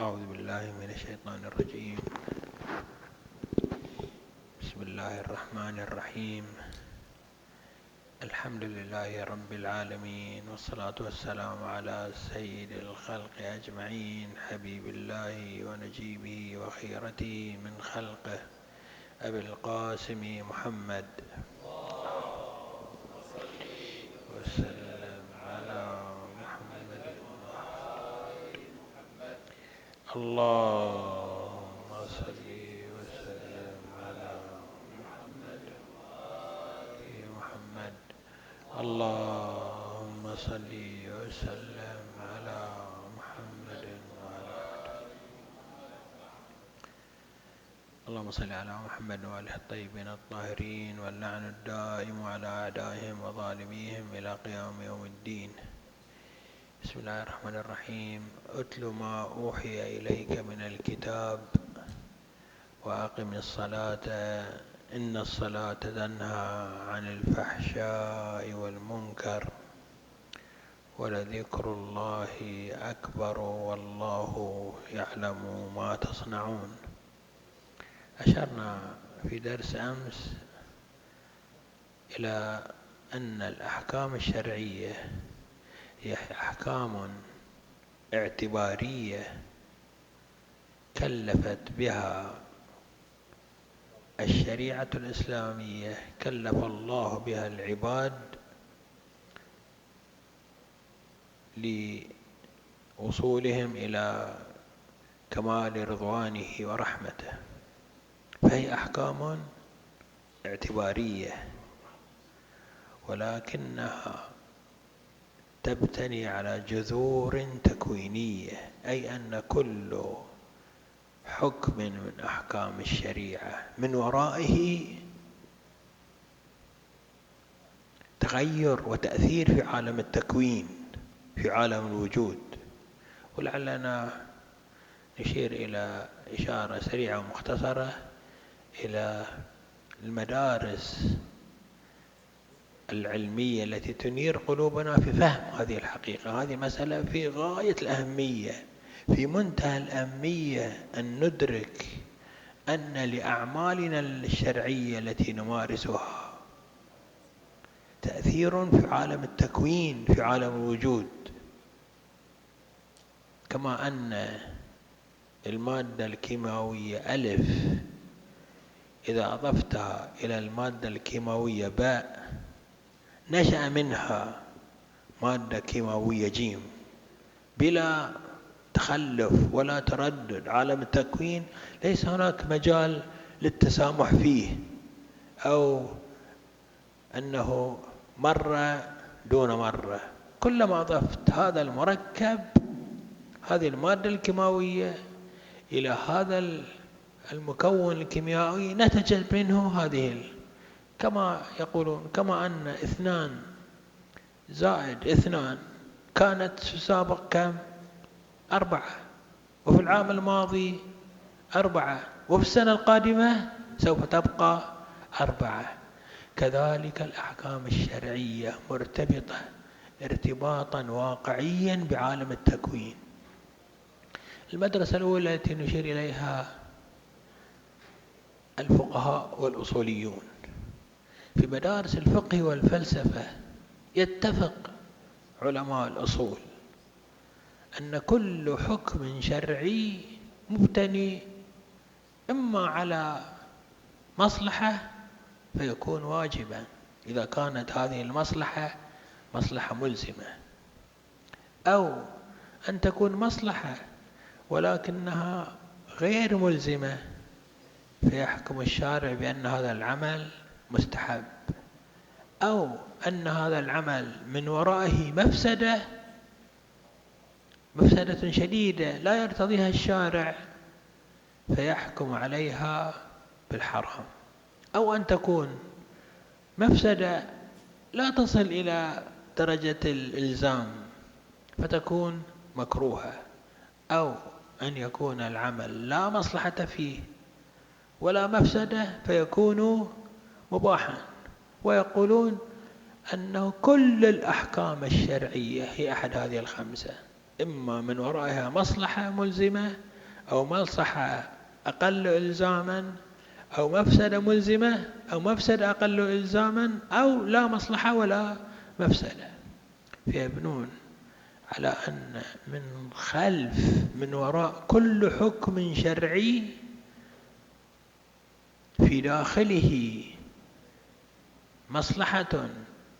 أعوذ بالله من الشيطان الرجيم. بسم الله الرحمن الرحيم. الحمد لله رب العالمين والصلاة والسلام على سيد الخلق أجمعين حبيب الله ونجيبه وخيرته من خلقه أبي القاسم محمد. وسلم على محمد اللهم صل وسلم على محمد محمد. اللهم صل وسلم على محمد وعلى اللهم صل على محمد وآله الطيبين الطاهرين واللعن الدائم على أعدائهم وظالميهم إلى قيام يوم الدين. بسم الله الرحمن الرحيم. أتل ما أوحي إليك من الكتاب وأقم الصلاة. إن الصلاة تنهى عن الفحشاء والمنكر ولذكر الله أكبر والله يعلم ما تصنعون. أشرنا في درس أمس إلى أن الأحكام الشرعية أحكام اعتبارية كلفت بها الشريعة الإسلامية كلف الله بها العباد لوصولهم إلى كمال رضوانه ورحمته. فهي أحكام اعتبارية ولكنها تبتني على جذور تكوينية أي أن كل حكم من أحكام الشريعة من ورائه تغير وتأثير في عالم التكوين في عالم الوجود. ولعلنا نشير إلى إشارة سريعة ومختصرة إلى المدارس العلمية التي تنير قلوبنا في فهم هذه الحقيقة. هذه مسألة في غاية الأهمية في منتهى الأهمية أن ندرك أن لأعمالنا الشرعية التي نمارسها تأثير في عالم التكوين في عالم الوجود. كما أن المادة الكيماوية ألف إذا أضفتها إلى المادة الكيماوية باء نشأ منها مادة كيماوية جيم. بلا تخلف ولا تردد عالم التكوين ليس هناك مجال للتسامح فيه أو أنه مرة دون مرة. كلما أضفت هذا المركب هذه المادة الكيماوية إلى هذا المكون الكيميائي نتجت منه هذه كما يقولون كما أن اثنان زائد اثنان كانت تسابق كم؟ أربعة. وفي العام الماضي أربعة. وفي السنة القادمة سوف تبقى أربعة. كذلك الأحكام الشرعية مرتبطة ارتباطا واقعيا بعالم التكوين. المدرسة الأولى التي نشير إليها الفقهاء والأصوليون. في مدارس الفقه والفلسفة يتفق علماء الأصول أن كل حكم شرعي مبتني إما على مصلحة فيكون واجبا. إذا كانت هذه المصلحة مصلحة ملزمة. أو أن تكون مصلحة ولكنها غير ملزمة فيحكم الشارع بأن هذا العمل مستحب. أو أن هذا العمل من ورائه مفسدة مفسدة شديدة لا يرتضيها الشارع فيحكم عليها بالحرام. أو أن تكون مفسدة لا تصل إلى درجة الإلزام فتكون مكروهة. أو أن يكون العمل لا مصلحة فيه ولا مفسدة فيكون مباحا ويقولون أنه كل الأحكام الشرعية هي أحد هذه الخمسة. إما من ورائها مصلحة ملزمة أو مصلحة أقل إلزاما أو مفسدة ملزمة أو مفسدة أقل إلزاما أو لا مصلحة ولا مفسدة. فيبنون على أن من خلف من وراء كل حكم شرعي في داخله مصلحة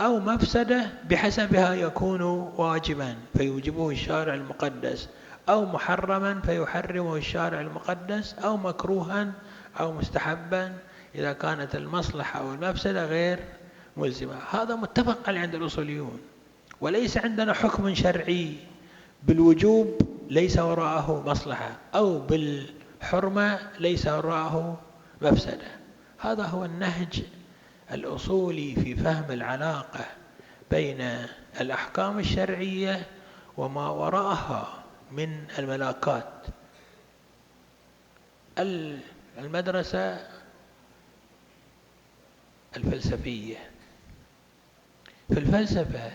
أو مفسدة بحسبها يكون واجبا فيوجبه الشارع المقدس. أو محرما فيحرمه الشارع المقدس. أو مكروها أو مستحبا. إذا كانت المصلحة أو المفسدة غير ملزمة. هذا متفق عليه عند الأصوليون. وليس عندنا حكم شرعي بالوجوب ليس وراءه مصلحة أو بالحرمة ليس وراءه مفسدة. هذا هو النهج الأصولي في فهم العلاقة بين الأحكام الشرعية وما وراءها من الملاكات المدرسة الفلسفية. في الفلسفة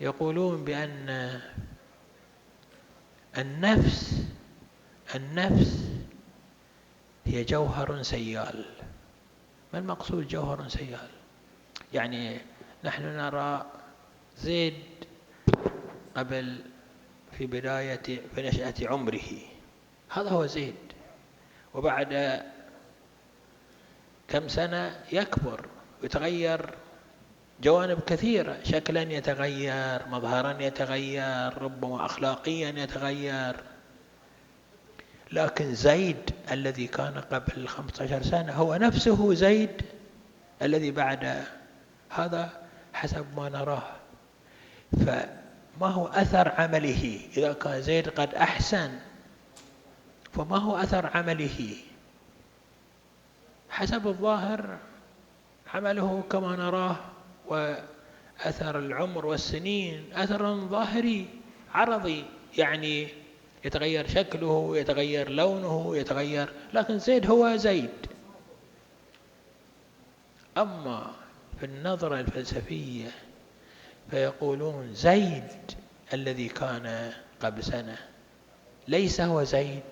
يقولون بأن النفس النفس هي جوهر سيال. ما المقصود جوهر سيال يعني نحن نرى زيد قبل في بداية في نشأة عمره. هذا هو زيد. وبعد كم سنة يكبر ويتغير جوانب كثيرة. شكلا يتغير مظهرا يتغير ربما أخلاقيا يتغير. لكن زيد الذي كان قبل 15 سنة هو نفسه زيد الذي بعد هذا حسب ما نراه. فما هو أثر عمله؟ إذا كان زيد قد أحسن فما هو أثر عمله؟ حسب الظاهر عمله كما نراه وأثر العمر والسنين أثر ظاهري عرضي يعني يتغير شكله يتغير لونه يتغير لكن زيد هو زيد. أما في النظرة الفلسفية فيقولون زيد الذي كان قبل سنة. ليس هو زيد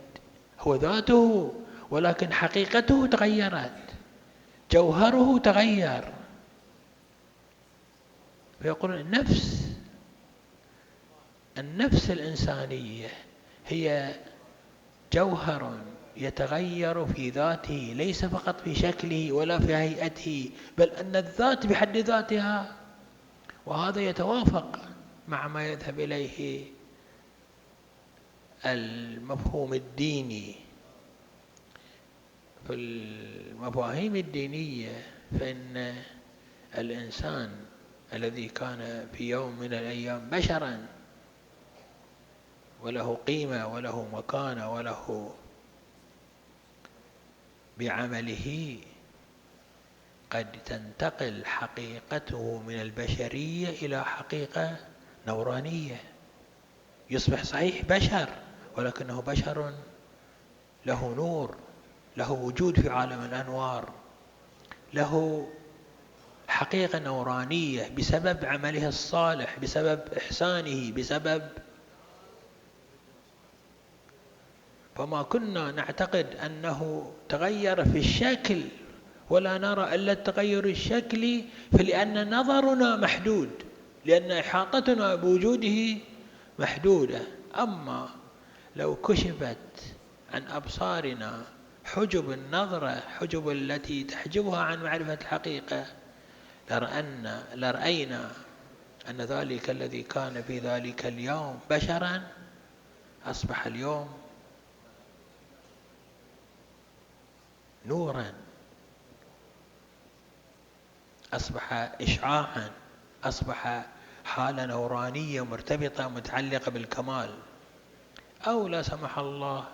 هو ذاته ولكن حقيقته تغيرت. جوهره تغير. فيقولون النفس النفس الإنسانية هي جوهر يتغير في ذاته ليس فقط في شكله ولا في هيئته بل أن الذات بحد ذاتها وهذا يتوافق مع ما يذهب إليه المفهوم الديني. في المفاهيم الدينية فإن الإنسان الذي كان في يوم من الأيام بشرا وله قيمة وله مكانة وله بعمله قد تنتقل حقيقته من البشرية إلى حقيقة نورانية. يصبح صحيح بشر ولكنه بشر له نور له وجود في عالم الأنوار له حقيقة نورانية بسبب عمله الصالح بسبب إحسانه بسبب فما كنا نعتقد أنه تغير في الشكل ولا نرى إلا التغير الشكلي فلأن نظرنا محدود لأن إحاطتنا بوجوده محدودة. أما لو كشفت عن أبصارنا حجب النظرة حجب التي تحجبها عن معرفة الحقيقة لرأنا لرأينا أن ذلك الذي كان في ذلك اليوم بشرا أصبح اليوم نورا. أصبح إشعاعا أصبح حالة نورانية مرتبطة متعلقة بالكمال. أو لا سمح الله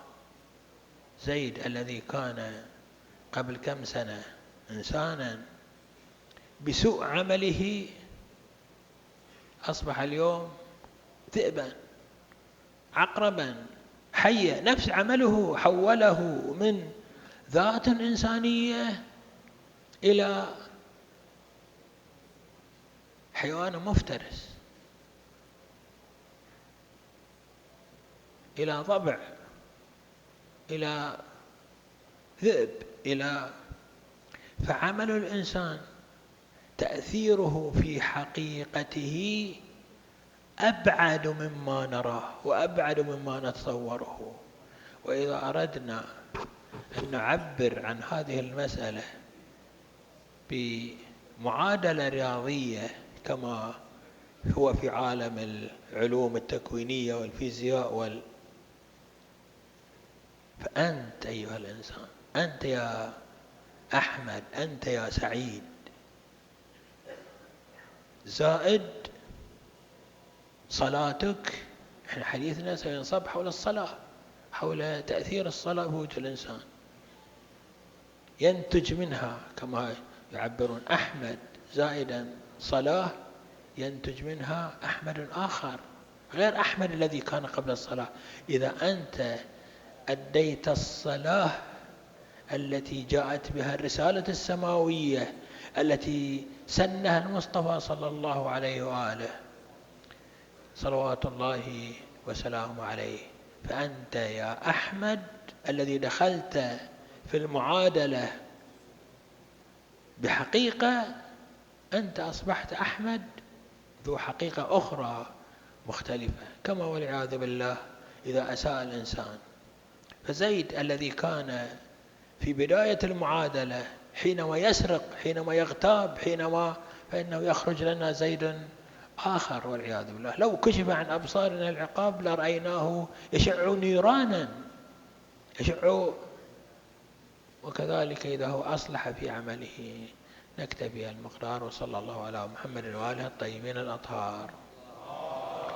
زيد الذي كان قبل كم سنة إنسانا بسوء عمله أصبح اليوم ذئبا عقربا حيا. نفس عمله حوله من ذات إنسانية إلى حيوان مفترس إلى ضبع إلى ذئب إلى فعمل الإنسان تأثيره في حقيقته أبعد مما نراه وأبعد مما نتصوره. وإذا أردنا أن نعبر عن هذه المسألة بمعادلة رياضية كما هو في عالم العلوم التكوينية والفيزياء وال فأنت أيها الإنسان أنت يا أحمد أنت يا سعيد. زائد صلاتك إحنا حديثنا سينصب حول الصلاة. حول تأثير الصلاة بوجود الإنسان. ينتج منها كما يعبرون أحمد زائدا صلاة ينتج منها أحمد آخر غير أحمد الذي كان قبل الصلاة. إذا أنت أديت الصلاة التي جاءت بها الرسالة السماوية التي سنها المصطفى صلى الله عليه وآله صلوات الله وسلامه عليه. فأنت يا أحمد الذي دخلت في المعادلة. بحقيقة أنت أصبحت أحمد ذو حقيقة أخرى مختلفة كما والعياذ بالله إذا أساء الإنسان. فزيد الذي كان في بداية المعادلة حينما يسرق حينما يغتاب حينما فإنه يخرج لنا زيد آخر والعياذ بالله. لو كشف عن أبصارنا العقاب لرأيناه يشع نيرانا يشع وكذلك إذا هو أصلح في عمله. نكتفي المقدار وصلى الله على محمد وآله الطيبين الأطهار.